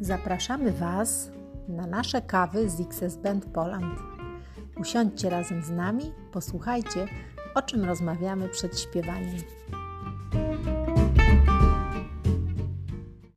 Zapraszamy Was na nasze kawy z XS Band Poland. Usiądźcie razem z nami, posłuchajcie, o czym rozmawiamy przed śpiewaniem.